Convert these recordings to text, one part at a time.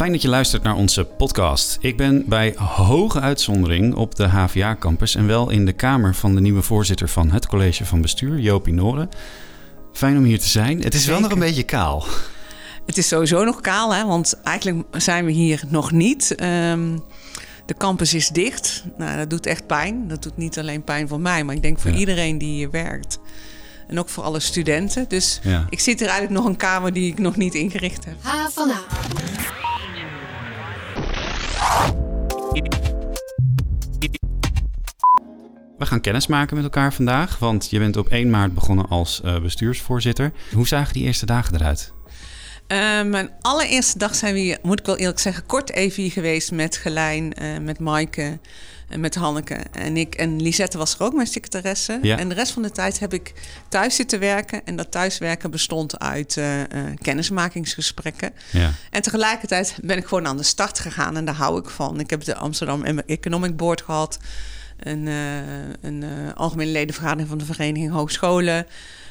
Fijn dat je luistert naar onze podcast. Ik ben bij hoge uitzondering op de HVA-campus en wel in de kamer van de nieuwe voorzitter van het college van bestuur, Jopie Noren. Fijn om hier te zijn. Het is wel nog een beetje kaal. Het is sowieso nog kaal, hè? want eigenlijk zijn we hier nog niet. Ehm, de campus is dicht. Nou, dat doet echt pijn. Dat doet niet alleen pijn voor mij, maar ik denk voor Ja. iedereen die hier werkt. En ook voor alle studenten. Dus Ja. ik zit hier eigenlijk nog een kamer die ik nog niet ingericht heb. H van A. We gaan kennis maken met elkaar vandaag, want je bent op 1 maart begonnen als eh, bestuursvoorzitter. Hoe zagen die eerste dagen eruit? Eh, mijn allereerste dag zijn we hier, moet ik wel eerlijk zeggen, kort even hier geweest met Gelijn, eh, met Maaike en met Hanneke. En ik en Lisette was er ook, mijn secretaresse. Ja. En de rest van de tijd heb ik thuis zitten werken. En dat thuiswerken bestond uit eh, eh, kennismakingsgesprekken. Ja. En tegelijkertijd ben ik gewoon aan de start gegaan en daar hou ik van. Ik heb de Amsterdam Economic Board gehad. Een, eh, een eh, algemene ledenvergadering van de Vereniging Hogescholen.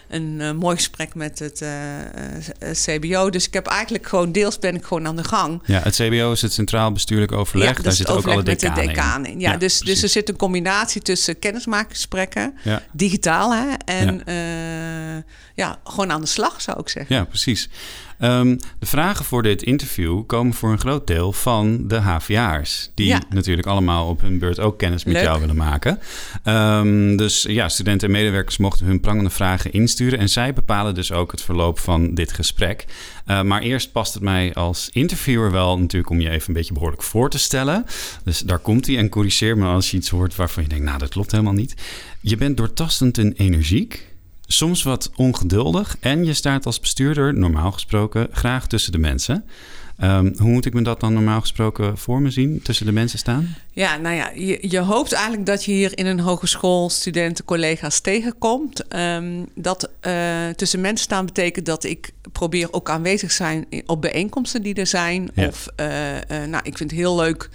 Een eh, mooi gesprek met het eh, eh, CBO. Dus ik heb eigenlijk gewoon, deels ben ik gewoon aan de gang. ja, het CBO is het Centraal Bestuurlijk Overleg. ja, Daar is zitten ook alle decanen de decanen in. Ja, dus, dus precies. er zit een combinatie tussen kennismakingsgesprekken, Ja. digitaal hè, en ja, gewoon aan de slag zou ik zeggen. Ja, precies. Ehm, de vragen voor dit interview komen voor een groot deel van de HVA'ers. Die Ja. natuurlijk allemaal op hun beurt ook kennis met Leuk. jou willen maken. Ehm, dus ja, studenten en medewerkers mochten hun prangende vragen insturen. En zij bepalen dus ook het verloop van dit gesprek. Eh, maar eerst past het mij als interviewer wel natuurlijk om je even een beetje behoorlijk voor te stellen. Dus daar komt hij en corrigeer me als je iets hoort waarvan je denkt, nou dat klopt helemaal niet. Je bent doortastend en energiek. Soms wat ongeduldig en je staat als bestuurder, normaal gesproken, graag tussen de mensen. Ehm, hoe moet ik me dat dan normaal gesproken voor me zien, tussen de mensen staan? Ja, nou ja, je, je hoopt eigenlijk dat je hier in een hogeschool studenten, collega's tegenkomt. Ehm, dat eh, tussen mensen staan betekent dat ik probeer ook aanwezig te zijn op bijeenkomsten die er zijn. Ja. Of, eh, eh, nou, ik vind het heel leuk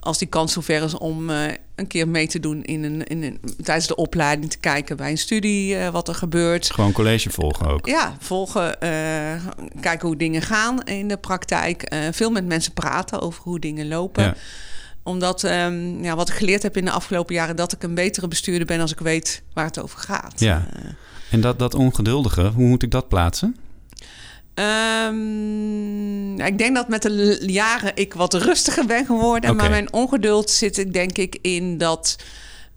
als die kans zover is om een keer mee te doen in een, in een, tijdens de opleiding, te kijken bij een studie eh, wat er gebeurt. Gewoon college volgen ook. Ja, volgen, eh, kijken hoe dingen gaan in de praktijk. Eh, veel met mensen praten over hoe dingen lopen. Ja. Omdat, ehm, ja, wat ik geleerd heb in de afgelopen jaren... dat ik een betere bestuurder ben als ik weet waar het over gaat. Ja. En dat, dat ongeduldige, hoe moet ik dat plaatsen? Ehm, nou, ik denk dat met de jaren ik wat rustiger ben geworden. Maar mijn ongeduld zit ik denk ik in dat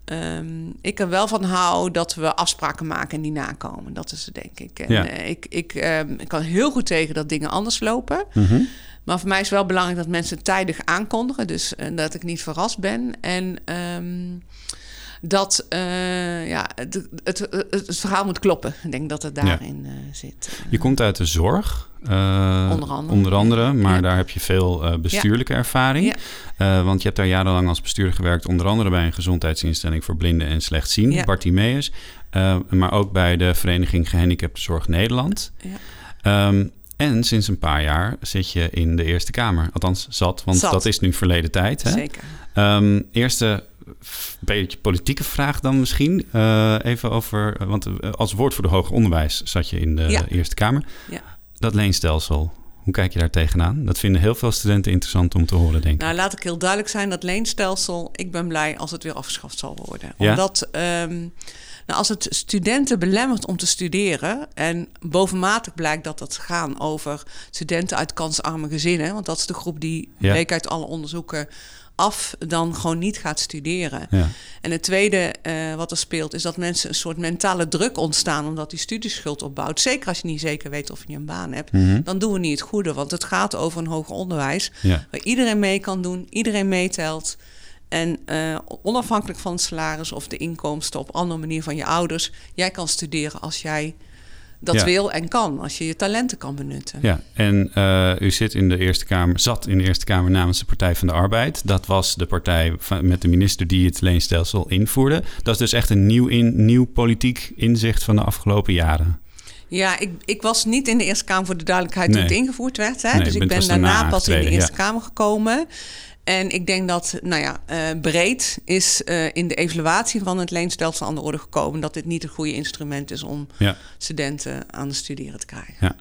ehm, ik er wel van hou dat we afspraken maken en die nakomen. Dat is het denk ik. En, Ja. eh, ik, ik, ehm, ik kan heel goed tegen dat dingen anders lopen. Mhm. Maar voor mij is wel belangrijk dat mensen tijdig aankondigen. Dus eh, dat ik niet verrast ben. En dat eh, ja, het, het, verhaal moet kloppen. Ik denk dat het daarin eh, zit. Je komt uit de zorg. eh, Onder andere. onder andere, maar Ja. daar heb je veel bestuurlijke ervaring. Ja. Want je hebt daar jarenlang als bestuurder gewerkt, onder andere bij een gezondheidsinstelling voor blinden en slechtzienden. Bartimeus. Maar ook bij de Vereniging Gehandicaptenzorg Nederland. Ja. Ehm, en sinds een paar jaar zit je in de Eerste Kamer. Althans, zat, want Zat. dat is nu verleden tijd. Hè? Zeker. Ehm, eerste beetje politieke vraag dan misschien. Eh, even over, want eh, als woord voor de hoger onderwijs zat je in de Ja. Eerste Kamer. Ja. Dat leenstelsel, hoe kijk je daar tegenaan? Dat vinden heel veel studenten interessant om te horen, denk ik. Nou, laat ik heel duidelijk zijn, dat leenstelsel... ik ben blij als het weer afgeschaft zal worden. Ja? Omdat ehm, nou, als het studenten belemmert om te studeren... en bovenmatig blijkt dat het gaan over studenten uit kansarme gezinnen... want dat is de groep die, Ja. bleek uit alle onderzoeken... af dan gewoon niet gaat studeren. Ja. En het tweede eh, wat er speelt, is dat mensen een soort mentale druk ontstaan omdat die studieschuld opbouwt. Zeker als je niet zeker weet of je een baan hebt, Mhm. dan doen we niet het goede. Want het gaat over een hoger onderwijs Ja. waar iedereen mee kan doen, iedereen meetelt. En eh, onafhankelijk van het salaris of de inkomsten op andere manier van je ouders, jij kan studeren als jij dat Ja. wil en kan, als je je talenten kan benutten. Ja, en eh, u zit in de Eerste Kamer, zat in de Eerste Kamer namens de Partij van de Arbeid. Dat was de partij van, met de minister die het leenstelsel invoerde. Dat is dus echt een nieuw, in, nieuw politiek inzicht van de afgelopen jaren. Ja, ik, ik was niet in de Eerste Kamer voor de duidelijkheid toen Nee. het ingevoerd werd. Hè? Nee, dus ik ben daarna pas in de Eerste Kamer gekomen. En ik denk dat, nou ja, eh, breed is eh, in de evaluatie van het leenstelsel aan de orde gekomen dat dit niet het goede instrument is om Ja. studenten aan het studeren te krijgen. Ja.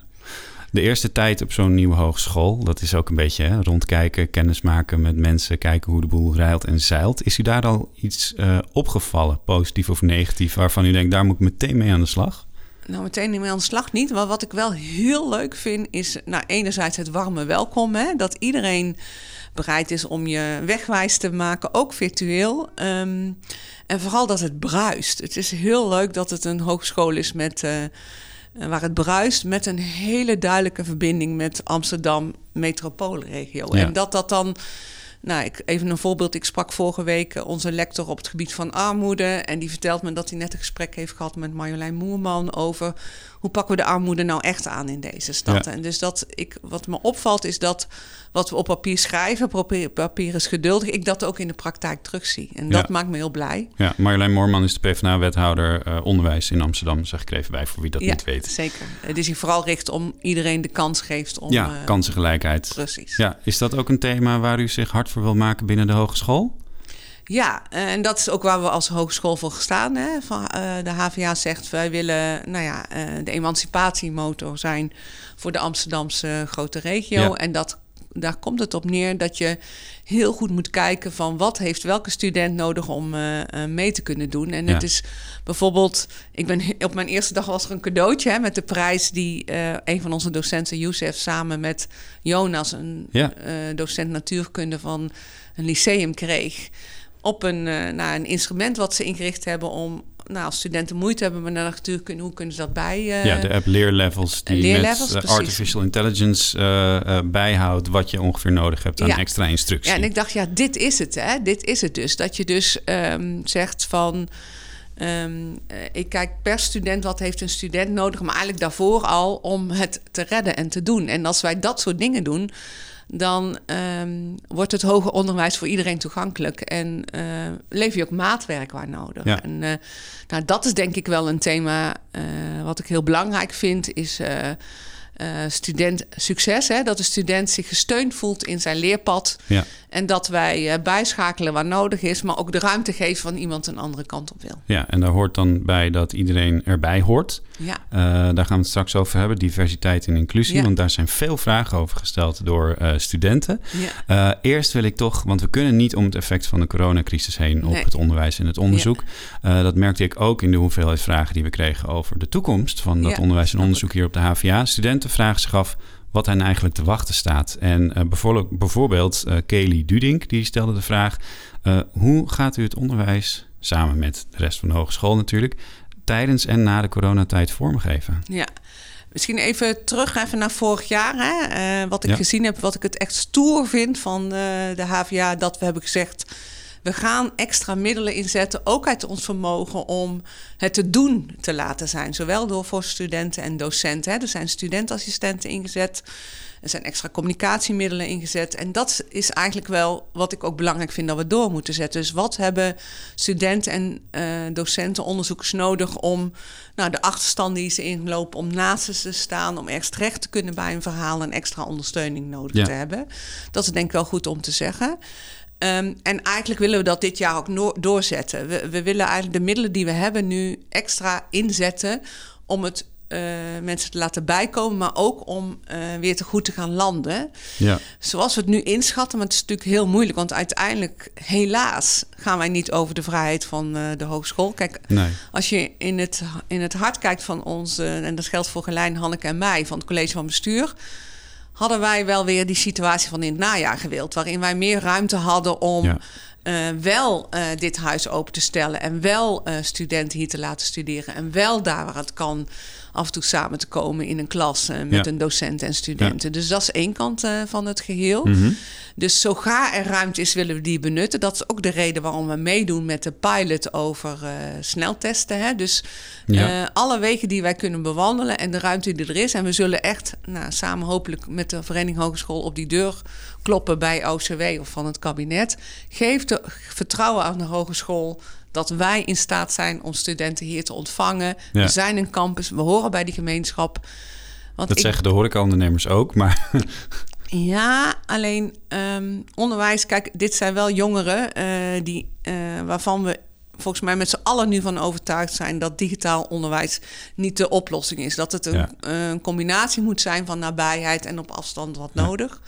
De eerste tijd op zo'n nieuwe hogeschool, dat is ook een beetje hè, rondkijken, kennismaken met mensen, kijken hoe de boel rijlt en zeilt. Is u daar al iets uh, opgevallen, positief of negatief, waarvan u denkt, daar moet ik meteen mee aan de slag? Nou, meteen niet mee aan de slag niet. Maar wat ik wel heel leuk vind, is nou, enerzijds het warme welkom. Hè? Dat iedereen bereid is om je wegwijs te maken, ook virtueel. Um, en vooral dat het bruist. Het is heel leuk dat het een hogeschool is met, uh, waar het bruist met een hele duidelijke verbinding met Amsterdam metropoolregio. Ja. En dat dat dan nou, ik, even een voorbeeld. Ik sprak vorige week eh, onze lector op het gebied van armoede. En die vertelt me dat hij net een gesprek heeft gehad met Marjolein Moerman over hoe pakken we de armoede nou echt aan in deze stad. En dus dat ik, wat me opvalt is dat wat we op papier schrijven, papier is geduldig, ik dat ook in de praktijk terugzie. En dat maakt me heel blij. Ja, Marjolein Moorman is de PvdA-wethouder uh, onderwijs in Amsterdam, zeg ik er even bij, voor wie dat niet weet. zeker. Het is hier vooral richt om iedereen de kans geeft om... Ja, uh, kansengelijkheid. Precies. Ja, is dat ook een thema waar u zich hard voor wil maken binnen de hogeschool? Ja, en dat is ook waar we als hogeschool voor gestaan. Hè. Van, uh, de HVA zegt wij willen nou ja, uh, de emancipatiemotor zijn voor de Amsterdamse grote regio. Ja. En dat daar komt het op neer dat je heel goed moet kijken van wat heeft welke student nodig om uh, mee te kunnen doen. En ja. het is bijvoorbeeld, ik ben op mijn eerste dag was er een cadeautje hè, met de prijs die een van onze docenten, Youssef, samen met Jonas, een ja. docent natuurkunde van een lyceum kreeg. Op een, nou, een instrument wat ze ingericht hebben om nou, als studenten moeite hebben met natuurkunde, hoe kunnen ze dat bij... Uh, ja, de app leerlevels die leerlevels, met uh, artificial intelligence uh, bijhoudt wat je ongeveer nodig hebt aan ja. extra instructie. Ja, en ik dacht, ja, dit is het, hè. Dit is het dus. Dat je dus um, zegt van... Um, ik kijk per student wat heeft een student nodig, maar eigenlijk daarvoor al om het te redden en te doen. En als wij dat soort dingen doen, dan um, wordt het hoger onderwijs voor iedereen toegankelijk. En uh, lever je ook maatwerk waar nodig. Ja. En uh, nou, dat is denk ik wel een thema uh, wat ik heel belangrijk vind, is student succes. Hè? Dat de student zich gesteund voelt in zijn leerpad. Ja. En dat wij bijschakelen waar nodig is, maar ook de ruimte geven van iemand een andere kant op wil. Ja, en daar hoort dan bij dat iedereen erbij hoort. Ja. Uh, daar gaan we het straks over hebben, diversiteit en inclusie. Ja. Want daar zijn veel vragen over gesteld door studenten. Ja. eerst wil ik toch, want we kunnen niet om het effect van de coronacrisis heen op nee. het onderwijs en het onderzoek. Ja. dat merkte ik ook in de hoeveelheid vragen die we kregen over de toekomst van dat onderwijs en onderzoek hier op de HVA. Studenten vragen zich af wat hen eigenlijk te wachten staat. En uh, bijvoorbeeld, bijvoorbeeld uh, Kelly Dudink, die stelde de vraag... Uh, hoe gaat u het onderwijs, samen met de rest van de hogeschool natuurlijk... tijdens en na de coronatijd vormgeven? Ja, Misschien even terug even naar vorig jaar. Hè? wat ik ja. gezien heb, wat ik het echt stoer vind van de HVA... dat we hebben gezegd we gaan extra middelen inzetten, ook uit ons vermogen om het te doen te laten zijn. Zowel door voor studenten en docenten. Hè. Er zijn studentassistenten ingezet. Er zijn extra communicatiemiddelen ingezet. En dat is eigenlijk wel wat ik ook belangrijk vind dat we door moeten zetten. Dus wat hebben studenten en uh, docenten, onderzoekers nodig om nou, de achterstand die ze inlopen, om naast ze te staan, om ergens terecht te kunnen bij een verhaal en extra ondersteuning nodig ja. te hebben. Dat is denk ik wel goed om te zeggen. Um, en eigenlijk willen we dat dit jaar ook no doorzetten. We, we, willen eigenlijk de middelen die we hebben nu extra inzetten om het uh, mensen te laten bijkomen, maar ook om uh, weer te goed te gaan landen. Ja. Zoals we het nu inschatten, maar het is natuurlijk heel moeilijk, want uiteindelijk, helaas, gaan wij niet over de vrijheid van uh, de hogeschool. Kijk, nee. als je in het, in het hart kijkt van ons, en dat geldt voor Gelijn, Hanneke en mij, van het college van bestuur hadden wij wel weer die situatie van in het najaar gewild. Waarin wij meer ruimte hadden om ja. uh, wel uh, dit huis open te stellen. En wel uh, studenten hier te laten studeren. En wel daar waar het kan af en toe samen te komen in een klas met ja. een docent en studenten. Ja. Dus dat is één kant van het geheel. Mm -hmm. Dus zo ga er ruimte is, willen we die benutten. Dat is ook de reden waarom we meedoen met de pilot over uh, sneltesten. Hè? Dus ja. uh, alle wegen die wij kunnen bewandelen en de ruimte die er is. En we zullen echt nou, samen hopelijk met de Vereniging Hogeschool op die deur kloppen bij OCW of van het kabinet. Geef de vertrouwen aan de hogeschool dat wij in staat zijn om studenten hier te ontvangen. Ja. We zijn een campus, we horen bij die gemeenschap. Want dat ik, zeggen de horecaondernemers ook, maar... Ja, alleen um, onderwijs, kijk, dit zijn wel jongeren uh, die, uh, waarvan we volgens mij met z'n allen nu van overtuigd zijn dat digitaal onderwijs niet de oplossing is. Dat het een, Ja. een combinatie moet zijn van nabijheid en op afstand wat Ja. nodig.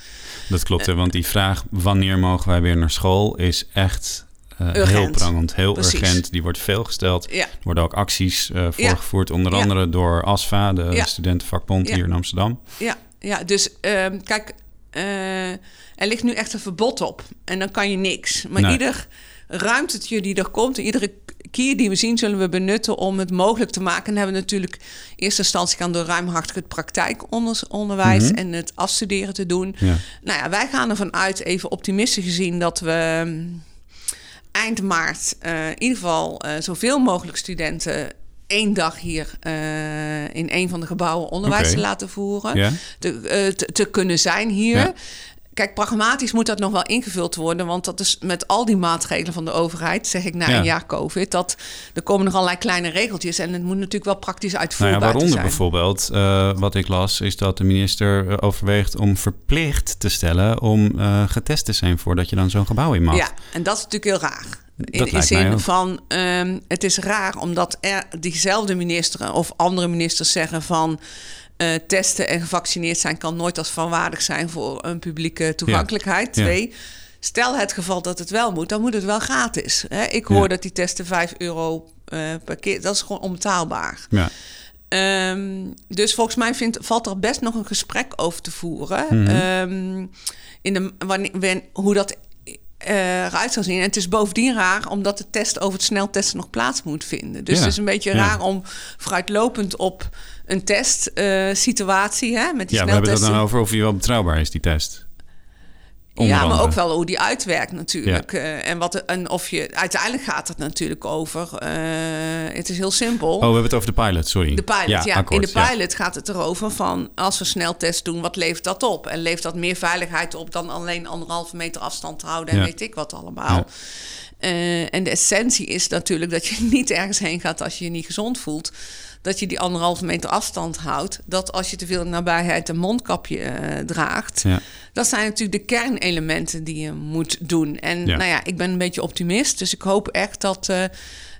Dat klopt, hè, want die vraag wanneer mogen wij weer naar school is echt eh, heel prangend, heel Precies. urgent. Die wordt veel gesteld. Ja, Er worden ook acties eh, voorgevoerd, onder andere door ASFA, de Ja. studentenvakbond Ja. hier in Amsterdam. ja, ja. dus ehm, kijk, eh, er ligt nu echt een verbod op. En dan kan je niks. Maar Nee. ieder ruimtetje die er komt, iedere kier die we zien, zullen we benutten om het mogelijk te maken. En hebben we natuurlijk in eerste instantie gaan door ruimhartig het praktijkonderwijs Mhm. en het afstuderen te doen. Ja. Nou ja, wij gaan ervan uit, even optimistisch gezien, dat we mm, eind maart eh, in ieder geval eh, zoveel mogelijk studenten één dag hier eh, in een van de gebouwen onderwijs te laten voeren. Ja? Te, te, te kunnen zijn hier. Kijk, pragmatisch moet dat nog wel ingevuld worden. Want dat is met al die maatregelen van de overheid, zeg ik na Ja. een jaar COVID, dat er komen nog allerlei kleine regeltjes. En het moet natuurlijk wel praktisch Nou uitvoerbaar ja, waaronder zijn. bijvoorbeeld, eh, wat ik las, is dat de minister eh, overweegt om verplicht te stellen om eh, getest te zijn voordat je dan zo'n gebouw in mag. Ja, en dat is natuurlijk heel raar. In, mij zin van, ehm, het is raar omdat er diezelfde minister of andere ministers zeggen van eh, testen en gevaccineerd zijn kan nooit als vanwaardig zijn voor een publieke toegankelijkheid. Ja. Twee, stel het geval dat het wel moet, dan moet het wel gratis. Hè? Ik hoor Ja. dat die testen 5 euro eh, per keer, dat is gewoon onbetaalbaar. Ja. Ehm, dus volgens mij vindt, valt er best nog een gesprek over te voeren. Mhm. Ehm, in de, wanneer, wen- hoe dat eh, eruit zou zien. En het is bovendien raar omdat de test over het sneltesten nog plaats moet vinden. Dus Ja, het is een beetje ja. raar om vooruitlopend op een testsituatie hè, met die ja, we hebben het dan over of die wel betrouwbaar is, die test. Onder Ja, maar andere. ook wel hoe die uitwerkt natuurlijk. Eh, en, wat, en of je uiteindelijk gaat het natuurlijk over. eh, het is heel simpel. Oh, we hebben het over de pilot, sorry. De pilot, ja. akkoord, in de pilot gaat het erover van als we sneltest doen, wat levert dat op? En levert dat meer veiligheid op dan alleen anderhalve meter afstand houden en Ja. weet ik wat allemaal. Eh, en de essentie is natuurlijk dat je niet ergens heen gaat als je je niet gezond voelt. Dat je die anderhalve meter afstand houdt. Dat als je te veel nabijheid een mondkapje eh, draagt. Ja. Dat zijn natuurlijk de kernelementen die je moet doen. En Ja. nou ja, ik ben een beetje optimist. Dus ik hoop echt dat eh,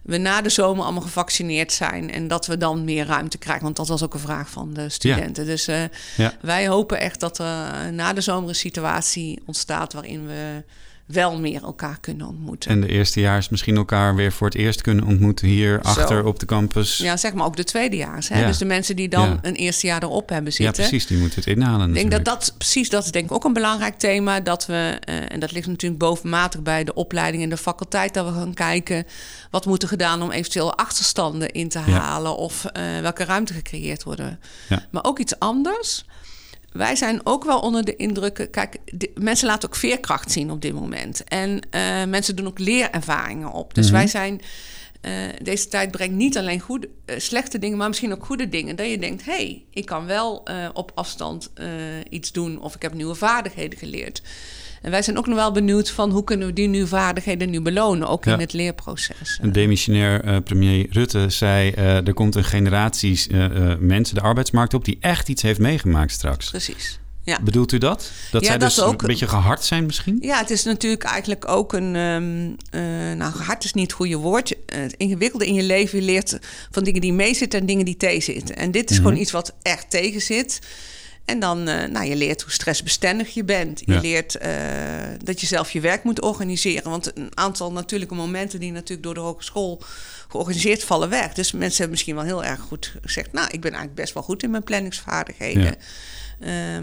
we na de zomer allemaal gevaccineerd zijn. En dat we dan meer ruimte krijgen. Want dat was ook een vraag van de studenten. Dus eh, Ja. wij hopen echt dat er na de zomer een situatie ontstaat waarin we wel meer elkaar kunnen ontmoeten. En de eerstejaars misschien elkaar weer voor het eerst kunnen ontmoeten hier Zo. achter op de campus. Ja, zeg maar ook de tweedejaars. Hè? Ja. Dus de mensen die dan Ja. een eerste jaar erop hebben Ja, zitten. precies, die moeten het inhalen Ik denk dat natuurlijk. dat precies, dat is denk ik ook een belangrijk thema. Dat we, eh, en dat ligt natuurlijk bovenmatig bij de opleiding en de faculteit, dat we gaan kijken wat moet er gedaan om eventueel achterstanden in te Ja. halen of eh, welke ruimte gecreëerd worden. Ja. Maar ook iets anders. Wij zijn ook wel onder de indrukken. Kijk, de- mensen laten ook veerkracht zien op dit moment. En eh, mensen doen ook leerervaringen op. Dus Mhm. wij zijn. eh, deze tijd brengt niet alleen goede, eh, slechte dingen, maar misschien ook goede dingen. Dat je denkt: hé, hey, ik kan wel op afstand iets doen. Of ik heb nieuwe vaardigheden geleerd. En wij zijn ook nog wel benieuwd van hoe kunnen we die nieuwe vaardigheden nu belonen, ook Ja. in het leerproces. Een demissionair eh, premier Rutte zei... eh, er komt een generatie eh, mensen de arbeidsmarkt op... die echt iets heeft meegemaakt straks. Precies. Ja. Bedoelt u dat? Dat Ja, zij dat dus ook. een beetje gehard zijn misschien? Ja, het is natuurlijk eigenlijk ook een. eh, nou, hard is niet het goede woord. Het ingewikkelde in je leven. Je leert van dingen die meezitten en dingen die tegenzitten. En dit is Mhm. gewoon iets wat echt tegen zit. En dan, eh, nou, je leert hoe stressbestendig je bent. Je Ja. leert eh, dat je zelf je werk moet organiseren. Want een aantal natuurlijke momenten die natuurlijk door de hogeschool georganiseerd vallen weg. Dus mensen hebben misschien wel heel erg goed gezegd... nou, ik ben eigenlijk best wel goed in mijn planningsvaardigheden. Ja. Ehm,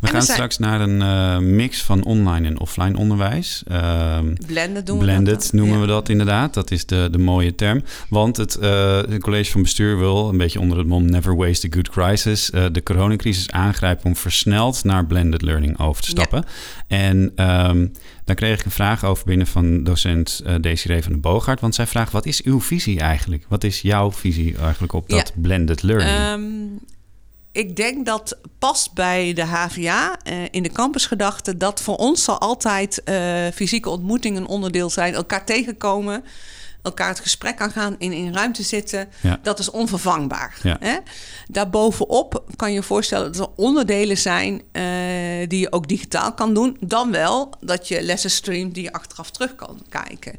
We gaan straks naar een eh, mix van online en offline onderwijs. Ehm, blended doen we Blended dat noemen we dat inderdaad. Dat is de, de mooie term. Want het, eh, het college van bestuur wil, een beetje onder het mom Never Waste a Good Crisis, eh, de coronacrisis aangrijpen om versneld naar blended learning over te stappen. En ehm, daar kreeg ik een vraag over binnen van docent Desiree van de Boogaard. Want zij vraagt, wat is uw visie eigenlijk? Wat is jouw visie eigenlijk op dat blended learning? Ik denk dat past bij de HVA eh, in de campusgedachte dat voor ons zal altijd eh, fysieke ontmoeting een onderdeel zijn. Elkaar tegenkomen, elkaar het gesprek aangaan, in in ruimte zitten. Ja. Dat is onvervangbaar. Ja. Hè? Daarbovenop kan je je voorstellen dat er onderdelen zijn eh, die je ook digitaal kan doen. Dan wel dat je lessen streamt die je achteraf terug kan kijken.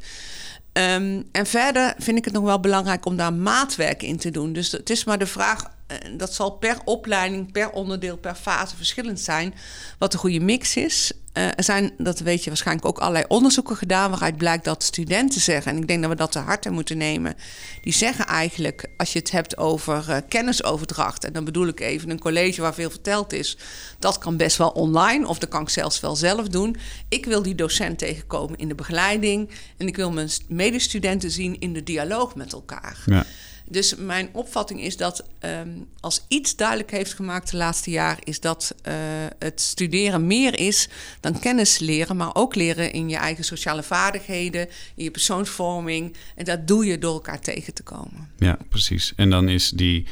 Ehm, en verder vind ik het nog wel belangrijk om daar maatwerk in te doen. Dus het is maar de vraag, dat zal per opleiding, per onderdeel, per fase verschillend zijn, wat de goede mix is. Uh, er zijn, dat weet je waarschijnlijk ook, allerlei onderzoeken gedaan waaruit blijkt dat studenten zeggen, en ik denk dat we dat te harte moeten nemen, die zeggen eigenlijk, als je het hebt over uh, kennisoverdracht, en dan bedoel ik even een college waar veel verteld is, dat kan best wel online, of dat kan ik zelfs wel zelf doen. Ik wil die docent tegenkomen in de begeleiding en ik wil mijn medestudenten zien in de dialoog met elkaar. Ja. Dus mijn opvatting is dat um, als iets duidelijk heeft gemaakt de laatste jaar, is dat uh, het studeren meer is dan kennis leren, maar ook leren in je eigen sociale vaardigheden, in je persoonsvorming. En dat doe je door elkaar tegen te komen. Ja, precies. En dan is die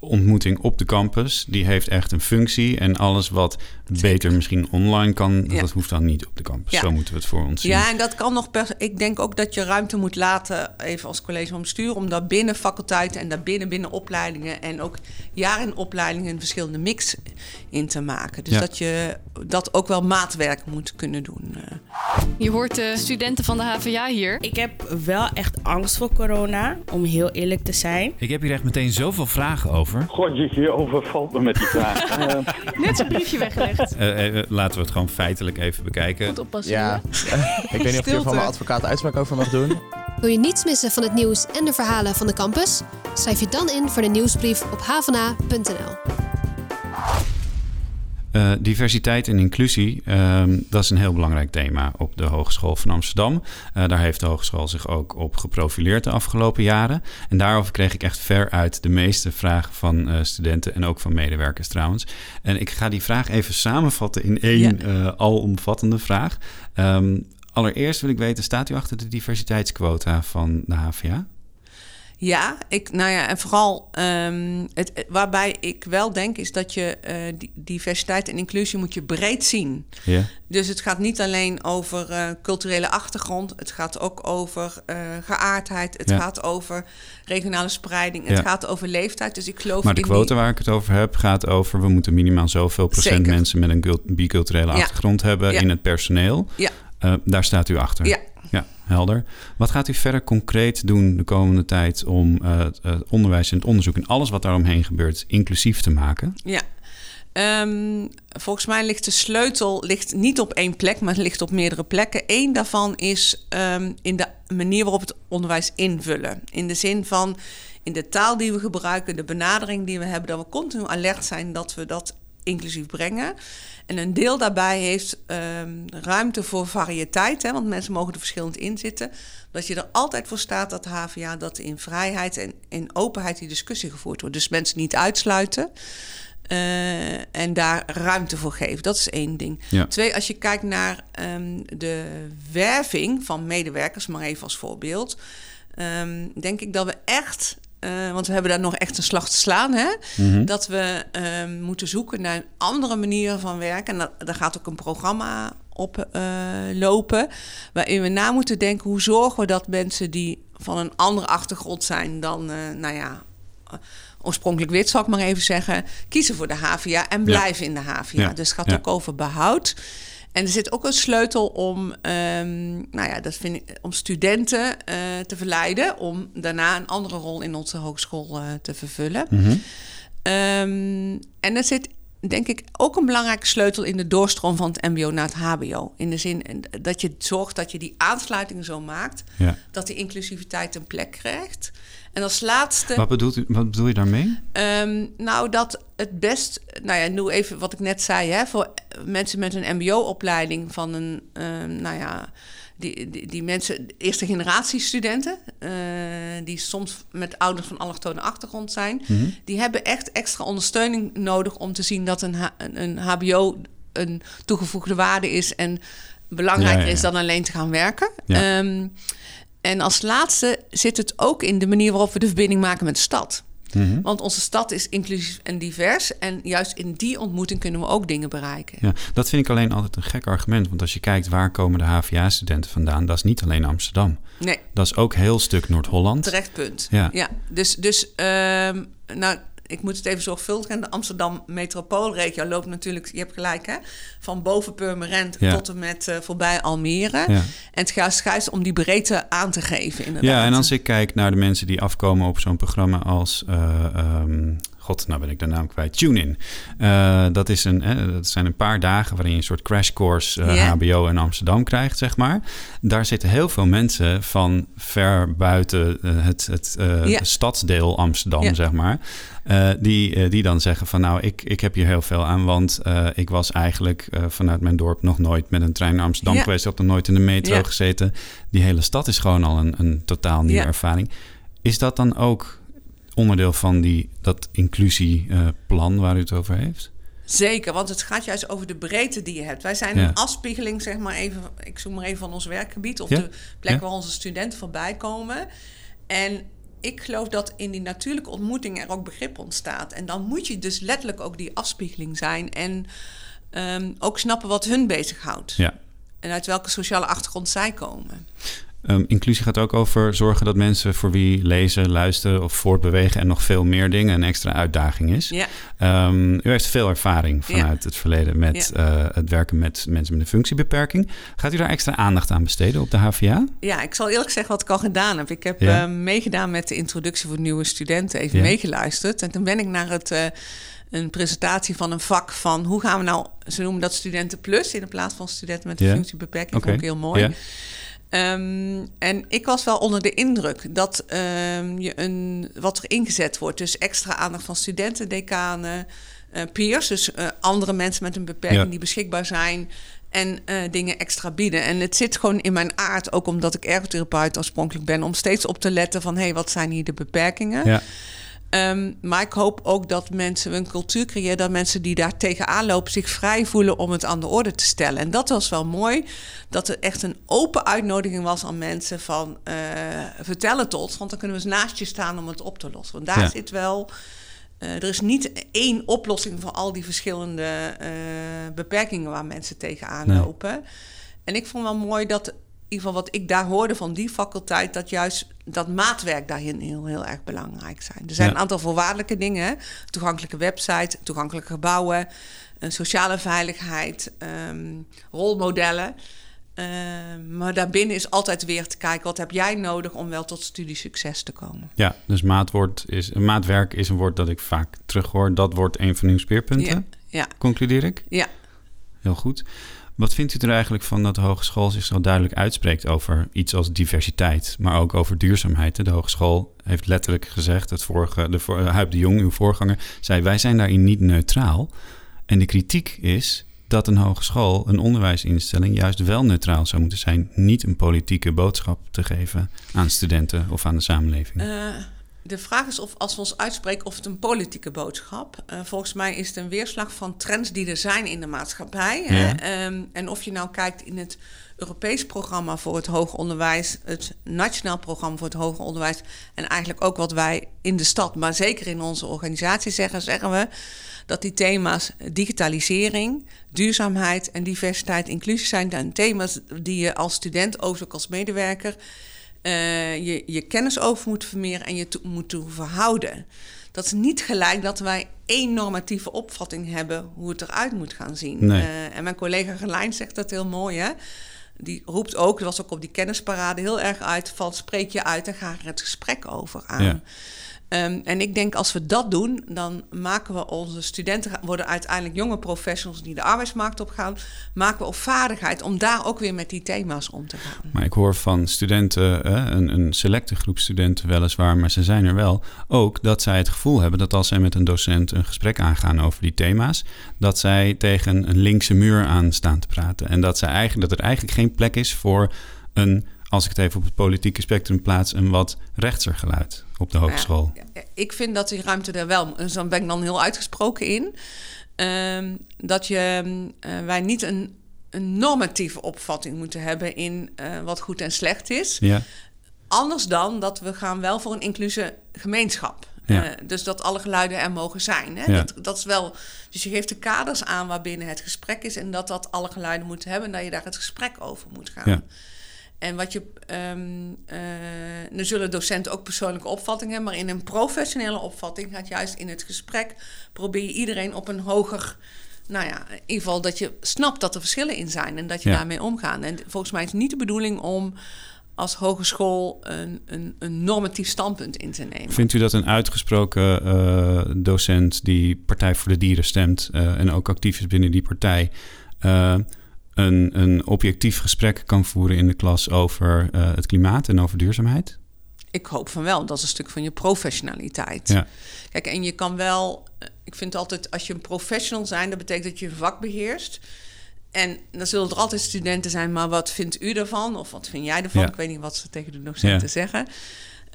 ontmoeting op de campus, die heeft echt een functie. En alles wat beter misschien online kan, ja. dat hoeft dan niet op de campus. Ja. Zo moeten we het voor ons zien. Ja, en dat kan nog per. Ik denk ook dat je ruimte moet laten, even als college van bestuur, om daar binnen faculteiten en daar binnen binnen opleidingen en ook jaar in opleidingen een verschillende mix in te maken. Dus dat je dat ook wel maatwerk moet kunnen doen. eh. Je hoort de studenten van de HVA hier. Ik heb wel echt angst voor corona, om heel eerlijk te zijn. Ik heb hier echt meteen zoveel vragen over. God, je, je overvalt me met die vraag. Net zo'n briefje weggelegd. Uh, uh, laten we het gewoon feitelijk even bekijken. Goed oppassen. Ja, ik weet niet of ik hier van mijn advocaat uitspraak over mag doen. Wil je niets missen van het nieuws en de verhalen van de campus? Schrijf je dan in voor de nieuwsbrief op havana.nl. Uh, diversiteit en inclusie, uh, dat is een heel belangrijk thema op de Hogeschool van Amsterdam. Uh, daar heeft de hogeschool zich ook op geprofileerd de afgelopen jaren. En daarover kreeg ik echt veruit de meeste vragen van uh, studenten en ook van medewerkers trouwens. En ik ga die vraag even samenvatten in één ja. alomvattende vraag. Um, allereerst wil ik weten, staat u achter de diversiteitsquota van de HVA? Ja, ik, nou ja, en vooral um, het, waarbij ik wel denk is dat je uh, die diversiteit en inclusie moet je breed zien. Ja. Dus het gaat niet alleen over uh, culturele achtergrond, het gaat ook over uh, geaardheid, het ja. gaat over regionale spreiding, het ja. gaat over leeftijd. Dus ik geloof maar de die... waar ik het over heb gaat over we moeten minimaal zoveel procent Zeker. mensen met een biculturele achtergrond hebben in het personeel. Ja. daar staat u achter. Ja. Ja, helder. Wat gaat u verder concreet doen de komende tijd om uh, het onderwijs en het onderzoek en alles wat daaromheen gebeurt inclusief te maken? Ja. Um, volgens mij ligt de sleutel ligt niet op één plek, maar ligt op meerdere plekken. Eén daarvan is um, in de manier waarop het onderwijs invullen. In de zin van in de taal die we gebruiken, de benadering die we hebben, dat we continu alert zijn dat we dat inclusief brengen. En een deel daarbij heeft um, ruimte voor variëteit, hè, want mensen mogen er verschillend in zitten. Dat je er altijd voor staat dat HVA dat in vrijheid en in openheid die discussie gevoerd wordt. Dus mensen niet uitsluiten. Uh, en daar ruimte voor geven. Dat is één ding. Ja. Twee, als je kijkt naar um, de werving van medewerkers, maar even als voorbeeld. Um, denk ik dat we echt uh, want we hebben daar nog echt een slag te slaan. Hè? Mhm. Dat we uh, moeten zoeken naar andere manieren van werken. En dat, daar gaat ook een programma op uh, lopen. Waarin we na moeten denken: hoe zorgen we dat mensen die van een andere achtergrond zijn dan, nou ja. Oorspronkelijk wit, zal ik maar even zeggen, kiezen voor de HVA en blijven ja. in de HVA. Ja. Dus het gaat ja. ook over behoud. En er zit ook een sleutel om, um, nou ja, dat vind ik, om studenten uh, te verleiden om daarna een andere rol in onze hogeschool uh, te vervullen. Mhm. Um, en er zit denk ik ook een belangrijke sleutel in de doorstroom van het MBO naar het HBO. In de zin dat je zorgt dat je die aansluiting zo maakt ja. dat die inclusiviteit een plek krijgt. En als laatste. Wat, bedoelt u, wat bedoel je daarmee? Um, nou, dat het best. Nou ja, nu even wat ik net zei. Hè, voor mensen met een MBO-opleiding van een. Um, nou ja. Die, die, die, mensen, eerste generatie studenten, uh, die soms met ouders van allochtone achtergrond zijn, mm-hmm. die hebben echt extra ondersteuning nodig om te zien dat een, een, een HBO een toegevoegde waarde is en belangrijker ja, ja, ja. is dan alleen te gaan werken. Um, en als laatste zit het ook in de manier waarop we de verbinding maken met de stad. Mm-hmm. Want onze stad is inclusief en divers. En juist in die ontmoeting kunnen we ook dingen bereiken. Ja, dat vind ik alleen altijd een gek argument. Want als je kijkt waar komen de HVA-studenten vandaan... dat is niet alleen Amsterdam. Nee. Dat is ook heel stuk Noord-Holland. Terecht punt. Ja. ja dus, dus um, nou, ik moet het even zorgvuldig en de Amsterdam metropoolregio loopt natuurlijk, je hebt gelijk hè, van boven Purmerend Ja. tot en met eh, voorbij Almere. Ja. En het gaat juist om die breedte aan te geven inderdaad. Ja, en als ik kijk naar de mensen die afkomen op zo'n programma als... eh, ehm, God, nou ben ik de naam kwijt. TuneIn. Eh dat, is een, eh, dat zijn een paar dagen waarin je een soort crash course eh. HBO in Amsterdam krijgt, zeg maar. Daar zitten heel veel mensen van ver buiten eh, het, het eh, stadsdeel Amsterdam, zeg maar. Eh, die, eh, die dan zeggen van nou, ik, ik heb hier heel veel aan, want eh, ik was eigenlijk eh, vanuit mijn dorp nog nooit met een trein naar Amsterdam geweest. Ik had nog nooit in de metro gezeten. Die hele stad is gewoon al een, een totaal nieuwe ervaring. Is dat dan ook onderdeel van die, dat inclusieplan waar u het over heeft? Zeker, want het gaat juist over de breedte die je hebt. Wij zijn Ja. een afspiegeling, zeg maar even, ik zoek maar even van ons werkgebied of Ja. de plek Ja. waar onze studenten voorbij komen. En ik geloof dat in die natuurlijke ontmoeting er ook begrip ontstaat. En dan moet je dus letterlijk ook die afspiegeling zijn en ehm, ook snappen wat hun bezighoudt. Ja. En uit welke sociale achtergrond zij komen. Ehm, inclusie gaat ook over zorgen dat mensen voor wie lezen, luisteren of voortbewegen en nog veel meer dingen een extra uitdaging is. Ja, Ehm, u heeft veel ervaring Ja. vanuit het verleden met eh, het werken met mensen met een functiebeperking. Gaat u daar extra aandacht aan besteden op de HVA? ja, ik zal eerlijk zeggen wat ik al gedaan heb. Ik heb eh, meegedaan met de introductie voor nieuwe studenten, even meegeluisterd. En toen ben ik naar het, eh, een presentatie van een vak van hoe gaan we nou, ze noemen dat studenten plus in plaats van studenten met een functiebeperking. Oké. Vond ik heel mooi. Ehm, en ik was wel onder de indruk dat ehm, je een, wat er ingezet wordt. Dus extra aandacht van studenten, decanen, eh, peers. Dus eh, andere mensen met een beperking Ja. die beschikbaar zijn. En eh, dingen extra bieden. En het zit gewoon in mijn aard, ook omdat ik ergotherapeut oorspronkelijk ben, om steeds op te letten van hé, hey, wat zijn hier de beperkingen? Ja. Ehm, maar ik hoop ook dat mensen een cultuur creëren... dat mensen die daar tegenaan lopen zich vrij voelen om het aan de orde te stellen. En dat was wel mooi, dat er echt een open uitnodiging was aan mensen van... eh, vertel het ons, want dan kunnen we eens naast je staan om het op te lossen. Want daar Ja. zit wel... eh, er is niet één oplossing voor al die verschillende eh, beperkingen waar mensen tegenaan Nee. lopen. En ik vond wel mooi dat, ieder geval wat ik daar hoorde van die faculteit, dat juist dat maatwerk daarin heel, heel erg belangrijk zijn. Er zijn Ja. een aantal voorwaardelijke dingen: hè. toegankelijke website, toegankelijke gebouwen, een sociale veiligheid, ehm, rolmodellen. Ehm, maar daarbinnen is altijd weer te kijken: wat heb jij nodig om wel tot studiesucces te komen? Ja, dus maatwoord is, maatwerk is een woord dat ik vaak terughoor. Dat wordt een van uw speerpunten, Ja, ja, concludeer ik. ja. Heel goed. Wat vindt u er eigenlijk van dat de hogeschool zich zo duidelijk uitspreekt over iets als diversiteit, maar ook over duurzaamheid? De hogeschool heeft letterlijk gezegd, het vorige, de, de Jong, uw voorganger, zei wij zijn daarin niet neutraal. En de kritiek is dat een hogeschool, een onderwijsinstelling, juist wel neutraal zou moeten zijn. Niet een politieke boodschap te geven aan studenten of aan de samenleving. Eh, de vraag is of als we ons uitspreken of het een politieke boodschap. Uh, volgens mij is het een weerslag van trends die er zijn in de maatschappij. Ja. Hè? Um, en of je nou kijkt in het Europees programma voor het hoger onderwijs, het Nationaal programma voor het hoger onderwijs en eigenlijk ook wat wij in de stad, maar zeker in onze organisatie zeggen, zeggen we dat die thema's digitalisering, duurzaamheid en diversiteit, inclusie zijn dan thema's die je als student, ook als medewerker, uh, je, je kennis over moet vermeren en je to, moet toe verhouden. Dat is niet gelijk dat wij één normatieve opvatting hebben hoe het eruit moet gaan zien. Nee. Uh, en mijn collega Gerlijn zegt dat heel mooi, hè? Die roept ook, dat was ook op die kennisparade heel erg uit van spreek je uit en ga er het gesprek over aan. Ja. Um, en ik denk als we dat doen, dan maken we onze studenten worden uiteindelijk jonge professionals die de arbeidsmarkt op gaan, maken we op vaardigheid om daar ook weer met die thema's om te gaan. Maar ik hoor van studenten, een, een selecte groep studenten weliswaar, maar ze zijn er wel, ook dat zij het gevoel hebben dat als zij met een docent een gesprek aangaan over die thema's, dat zij tegen een linkse muur aan staan te praten. En dat, zij eigenlijk, dat er eigenlijk geen plek is voor een, als ik het even op het politieke spectrum plaats, een wat rechtser geluid op de hogeschool. Ja, ik vind dat die ruimte er wel, dus dan ben ik dan heel uitgesproken in, um, dat je, uh, wij niet een, een normatieve opvatting moeten hebben in uh, wat goed en slecht is. Ja. Anders dan dat we gaan wel voor een inclusieve gemeenschap. Ja. Uh, dus dat alle geluiden er mogen zijn. Hè? Ja. Dat, dat is wel. Dus je geeft de kaders aan waarbinnen het gesprek is en dat dat alle geluiden moeten hebben en dat je daar het gesprek over moet gaan. En wat je, um, nu zullen docenten ook persoonlijke opvattingen hebben, maar in een professionele opvatting gaat juist in het gesprek probeer je iedereen op een hoger, nou ja, in ieder geval dat je snapt dat er verschillen in zijn en dat je daarmee omgaat. En volgens mij is het niet de bedoeling om als hogeschool een, een, een, normatief standpunt in te nemen. Vindt u dat een uitgesproken uh, docent die Partij voor de Dieren stemt uh, en ook actief is binnen die partij, uh, een, een objectief gesprek kan voeren in de klas over het klimaat en over duurzaamheid? Ik hoop van wel. Dat is een stuk van je professionaliteit. Ja. Kijk, en je kan wel. Ik vind altijd, als je een professional zijn, dat betekent dat je een vak beheerst. En dan zullen er altijd studenten zijn, maar wat vindt u ervan? Of wat vind jij ervan? Ik weet niet wat ze tegen de docenten zeggen.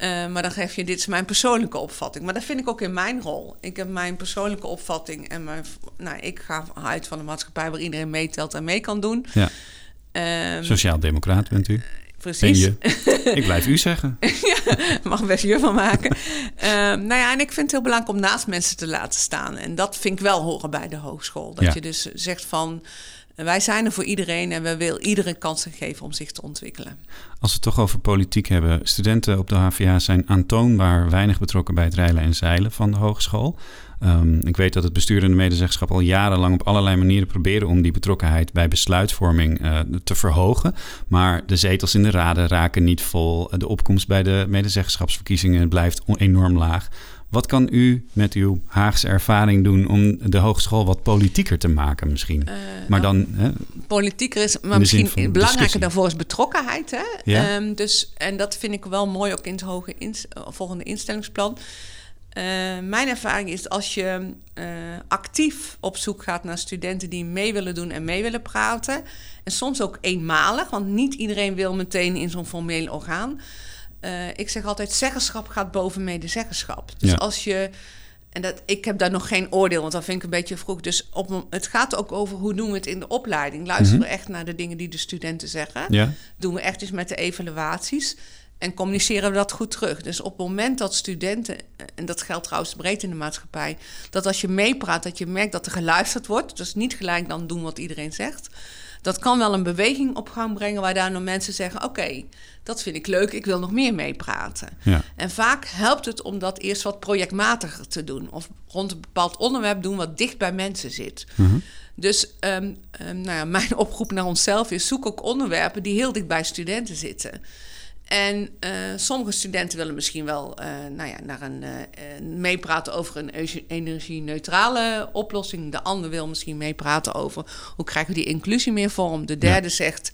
Uh, maar dan geef je, dit is mijn persoonlijke opvatting. Maar dat vind ik ook in mijn rol. Ik heb mijn persoonlijke opvatting en mijn, nou, ik ga uit van een maatschappij waar iedereen meetelt en mee kan doen. Ja. Um, Sociaal-democraat bent u? Precies. Je? ik blijf u zeggen. ja, mag best je van maken. um, nou ja, en ik vind het heel belangrijk om naast mensen te laten staan. En dat vind ik wel horen bij de hogeschool. Dat je dus zegt van wij zijn er voor iedereen en we willen iedereen kansen geven om zich te ontwikkelen. Als we het toch over politiek hebben. Studenten op de HVA zijn aantoonbaar weinig betrokken bij het rijlen en zeilen van de hogeschool. Um, ik weet dat het bestuur en de medezeggenschap al jarenlang op allerlei manieren proberen om die betrokkenheid bij besluitvorming uh, te verhogen. Maar de zetels in de raden raken niet vol. De opkomst bij de medezeggenschapsverkiezingen blijft enorm laag. Wat kan u met uw Haagse ervaring doen om de hogeschool wat politieker te maken misschien? Uh, maar dan... Hè, politieker is, maar misschien belangrijker daarvoor is betrokkenheid. Hè? Ja. Um, dus, en dat vind ik wel mooi ook in het hoge volgende instellingsplan. Uh, mijn ervaring is als je uh, actief op zoek gaat naar studenten die mee willen doen en mee willen praten. En soms ook eenmalig, want niet iedereen wil meteen in zo'n formeel orgaan. Uh, ik zeg altijd, zeggenschap gaat boven medezeggenschap. Dus ja. als je... En dat, ik heb daar nog geen oordeel, want dat vind ik een beetje vroeg. Dus op, het gaat ook over hoe doen we het in de opleiding. Luisteren we echt naar de dingen die de studenten zeggen? Ja. Doen we echt eens met de evaluaties? En communiceren we dat goed terug? Dus op het moment dat studenten, en dat geldt trouwens breed in de maatschappij, dat als je meepraat, dat je merkt dat er geluisterd wordt. Dus niet gelijk dan doen wat iedereen zegt. Dat kan wel een beweging op gang brengen, waar daardoor mensen zeggen: Oké, dat vind ik leuk, ik wil nog meer meepraten. Ja. En vaak helpt het om dat eerst wat projectmatiger te doen. Of rond een bepaald onderwerp doen wat dicht bij mensen zit. Mm Dus um, um, nou ja, mijn oproep naar onszelf is: zoek ook onderwerpen die heel dicht bij studenten zitten. En uh, sommige studenten willen misschien wel uh, nou ja, naar een, uh, meepraten over een energie-neutrale oplossing. De ander wil misschien meepraten over hoe krijgen we die inclusie meer vorm. De derde ja. zegt,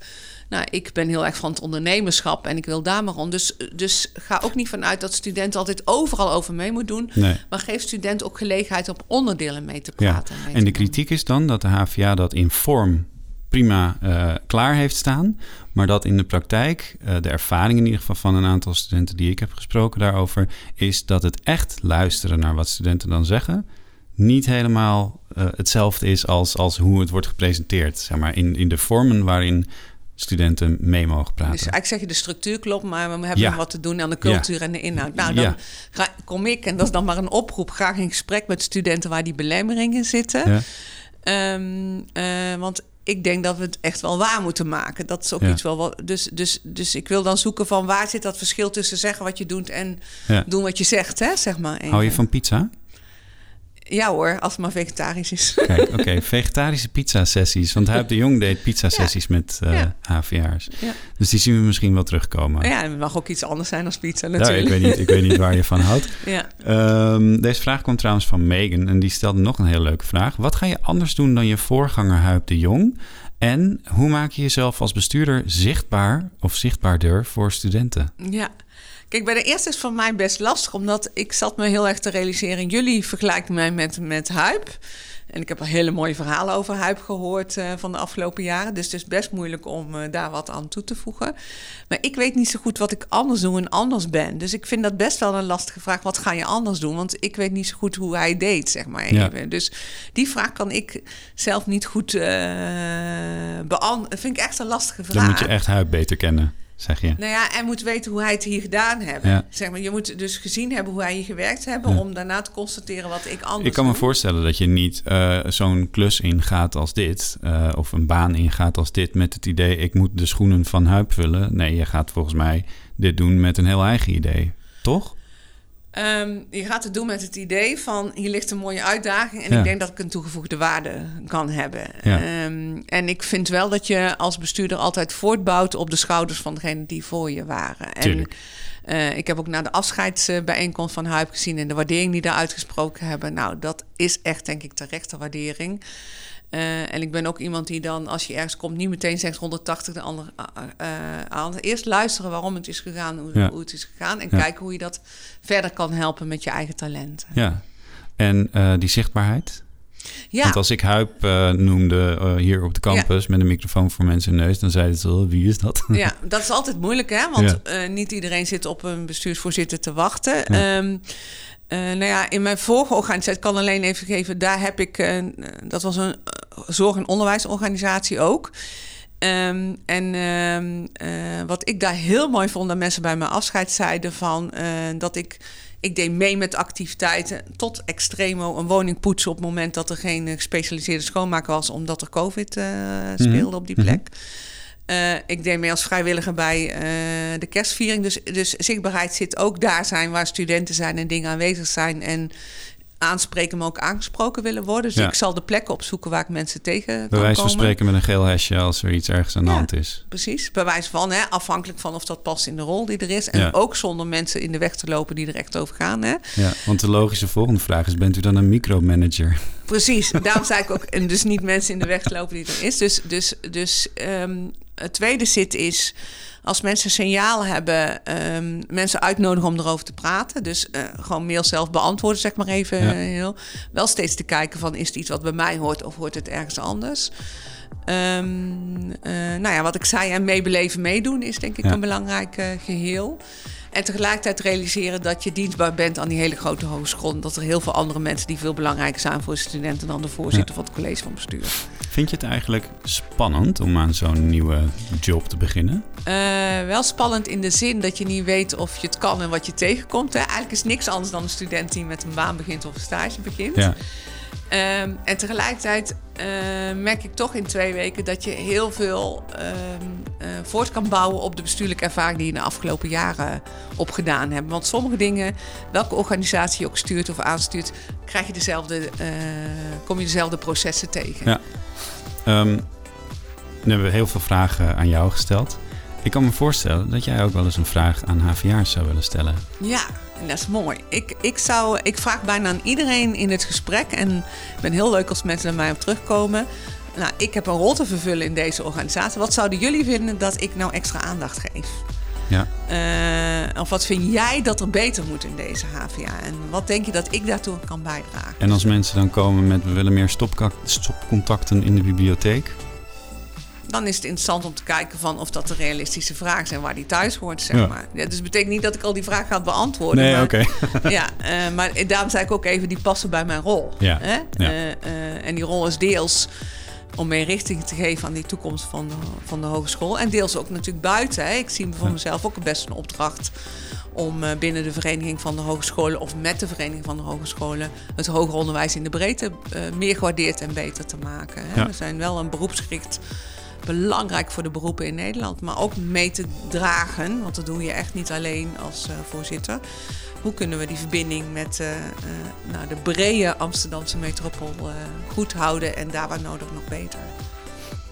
nou, ik ben heel erg van het ondernemerschap en ik wil daar maar rond. Dus, dus ga ook niet vanuit dat studenten altijd overal over mee moeten doen. Nee. Maar geef studenten ook gelegenheid om onderdelen mee te praten. Ja. En, en de kritiek is dan dat de HVA dat in vorm prima uh, klaar heeft staan. Maar dat in de praktijk, uh, de ervaring in ieder geval van een aantal studenten die ik heb gesproken daarover, is dat het echt luisteren naar wat studenten dan zeggen, niet helemaal uh, hetzelfde is als, als hoe het wordt gepresenteerd. Zeg maar in, in de vormen waarin studenten mee mogen praten. Dus eigenlijk zeg je de structuur klopt, maar we hebben ja. nog wat te doen aan de cultuur ja. en de inhoud. Nou, dan ja. ga, kom ik, en dat is dan maar een oproep, graag in gesprek met studenten waar die belemmeringen zitten. Um, uh, want ik denk dat we het echt wel waar moeten maken. Dat is ook ja. iets wel wat. Dus, dus, dus ik wil dan zoeken van waar zit dat verschil tussen zeggen wat je doet en ja. doen wat je zegt, hè? Zeg maar. Hou je van pizza? Ja hoor, als het maar vegetarisch is. Kijk, oké, okay. vegetarische pizza-sessies. Want Huip de Jong deed pizza-sessies ja. met uh, ja. Dus die zien we misschien wel terugkomen. Ja, het mag ook iets anders zijn dan pizza natuurlijk. Ik, weet niet, ik weet niet waar je van houdt. Ja. Um, deze vraag komt trouwens van Megan en die stelde nog een hele leuke vraag. Wat ga je anders doen dan je voorganger Huip de Jong? En hoe maak je jezelf als bestuurder zichtbaar of zichtbaarder voor studenten? Ja, Kijk, bij de eerste is voor mij best lastig, omdat ik zat me heel erg te realiseren. Jullie vergelijken mij met, met Huip. En ik heb al hele mooie verhalen over Huip gehoord uh, van de afgelopen jaren. Dus het is best moeilijk om uh, daar wat aan toe te voegen. Maar ik weet niet zo goed wat ik anders doe en anders ben. Dus ik vind dat best wel een lastige vraag. Wat ga je anders doen? Want ik weet niet zo goed hoe hij deed, zeg maar. Ja. Dus die vraag kan ik zelf niet goed uh, beantwoorden. vind ik echt een lastige vraag. Dan moet je echt Huip beter kennen zeg je. Nou ja, en moet weten hoe hij het hier gedaan heeft. Ja. Zeg maar, je moet dus gezien hebben hoe hij hier gewerkt hebben... Ja. om daarna te constateren wat ik anders Ik kan me voorstellen dat je niet eh, zo'n klus ingaat als dit, eh, of een baan ingaat als dit, met het idee: ik moet de schoenen van Huip vullen. Nee, je gaat volgens mij dit doen met een heel eigen idee, toch? Ehm, je gaat het doen met het idee van hier ligt een mooie uitdaging en Ja. ik denk dat ik een toegevoegde waarde kan hebben. Ja. Ehm, en ik vind wel dat je als bestuurder altijd voortbouwt op de schouders van degenen die voor je waren. En Tuurlijk. eh, ik heb ook naar de afscheidsbijeenkomst van Huip gezien en de waardering die daar uitgesproken hebben. Nou, dat is echt denk ik terechte waardering. Eh, en ik ben ook iemand die dan, als je ergens komt, niet meteen zegt 180 de andere eh, aan. Eerst luisteren waarom het is gegaan, hoe, Ja. hoe het is gegaan. En Ja. kijken hoe je dat verder kan helpen met je eigen talenten. Ja. En eh, die zichtbaarheid? Ja, Want als ik Huip eh, noemde eh, hier op de campus met een microfoon voor mensen in neus, dan zeiden ze wel, wie is dat? ja, dat is altijd moeilijk, hè? Want Ja. eh, niet iedereen zit op een bestuursvoorzitter te wachten. Ehm, eh, nou ja, in mijn vorige organisatie, ik kan alleen even geven, daar heb ik, dat was een zorg- en onderwijsorganisatie ook. Ehm, en ehm, eh, wat ik daar heel mooi vond, dat mensen bij mijn afscheid zeiden van dat ik. Ik deed mee met activiteiten tot extremo een woning poetsen op het moment dat er geen eh, gespecialiseerde schoonmaker was, omdat er COVID eh, speelde op die Mhm. plek. Eh, ik deed mee als vrijwilliger bij de kerstviering. Dus, dus zichtbaarheid zit ook daar zijn waar studenten zijn en dingen aanwezig zijn. En aanspreken, maar ook aangesproken willen worden. Dus Ja. ik zal de plekken opzoeken waar ik mensen tegen Bij kan wijze van komen. spreken met een geel hesje als er iets ergens aan de Ja. hand is. Precies, bij wijze van, hè, afhankelijk van of dat past in de rol die er is. En Ja. ook zonder mensen in de weg te lopen die er echt over gaan. Hè. Ja, want de logische volgende vraag is, bent u dan een micromanager? Precies, daarom zei ik ook, en dus niet mensen in de weg te lopen die er is. Dus, dus, dus ehm, het tweede zit is, als mensen signaal hebben, ehm, mensen uitnodigen om erover te praten. Dus eh, gewoon mail zelf beantwoorden, zeg maar even. Ja. eh, heel. Wel steeds te kijken van, is het iets wat bij mij hoort of hoort het ergens anders? Ehm, eh, nou ja, wat ik zei, en meebeleven, meedoen is denk ik Ja. een belangrijk eh, geheel. En tegelijkertijd realiseren dat je dienstbaar bent aan die hele grote hogeschool. Dat er heel veel andere mensen die veel belangrijker zijn voor de studenten dan de voorzitter van het college van bestuur. Vind je het eigenlijk spannend om aan zo'n nieuwe job te beginnen? Eh, wel spannend in de zin dat je niet weet of je het kan en wat je tegenkomt. Hè. Eigenlijk is niks anders dan een student die met een baan begint of een stage begint. Ja, Ehm, en tegelijkertijd eh, merk ik toch in twee weken dat je heel veel ehm, eh, voort kan bouwen op de bestuurlijke ervaring die je de afgelopen jaren opgedaan hebt. Want sommige dingen, welke organisatie je ook stuurt of aanstuurt, krijg je dezelfde, eh, kom je dezelfde processen tegen. Ja. Ehm, nu hebben we heel veel vragen aan jou gesteld. Ik kan me voorstellen dat jij ook wel eens een vraag aan HVA'ers zou willen stellen. Ja, en dat is mooi. Ik, ik, zou, ik vraag bijna aan iedereen in het gesprek. En ik ben heel leuk als mensen naar mij op terugkomen. Nou, ik heb een rol te vervullen in deze organisatie. Wat zouden jullie vinden dat ik nou extra aandacht geef? Ja. Eh, of wat vind jij dat er beter moet in deze HVA? En wat denk je dat ik daartoe kan bijdragen? En als mensen dan komen met we willen meer stopcontacten in de bibliotheek. Dan is het interessant om te kijken van of dat de realistische vragen zijn waar die thuis hoort, zeg Ja. maar. Ja, dus het betekent niet dat ik al die vragen ga beantwoorden. maar- ja, eh, maar daarom zei ik ook even, die passen bij mijn rol. Ja, Hè? ja. Eh, eh, en die rol is deels om meer richting te geven aan die toekomst van de, van de hogeschool. En deels ook natuurlijk buiten. Hè. Ik zie voor mezelf ook best een opdracht om binnen de vereniging van de hogescholen of met de vereniging van de hogescholen het hoger onderwijs in de breedte meer gewaardeerd en beter te maken. Hè. We zijn wel een beroepsgericht belangrijk voor de beroepen in Nederland, maar ook mee te dragen, want dat doe je echt niet alleen als eh, voorzitter. Hoe kunnen we die verbinding met eh, eh, nou, de brede Amsterdamse metropool goed houden en daar waar nodig nog beter?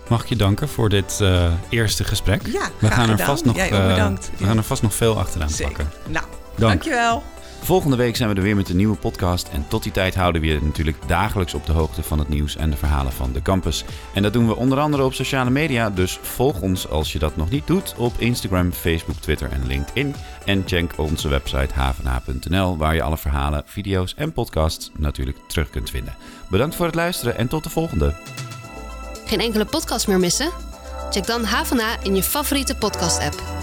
Mag ik je danken voor dit eerste gesprek? Ja, we graag gaan er gedaan. vast nog, Jij ook bedankt. we gaan er vast nog veel achteraan Zeker. pakken. Nou, Dank. dankjewel. Volgende week zijn we er weer met een nieuwe podcast. En tot die tijd houden we je natuurlijk dagelijks op de hoogte van het nieuws en de verhalen van de campus. En dat doen we onder andere op sociale media. Dus volg ons als je dat nog niet doet op Instagram, Facebook, Twitter en LinkedIn. En check onze website havena.nl waar je alle verhalen, video's en podcasts natuurlijk terug kunt vinden. Bedankt voor het luisteren en tot de volgende. Geen enkele podcast meer missen? Check dan Havana in je favoriete podcast-app.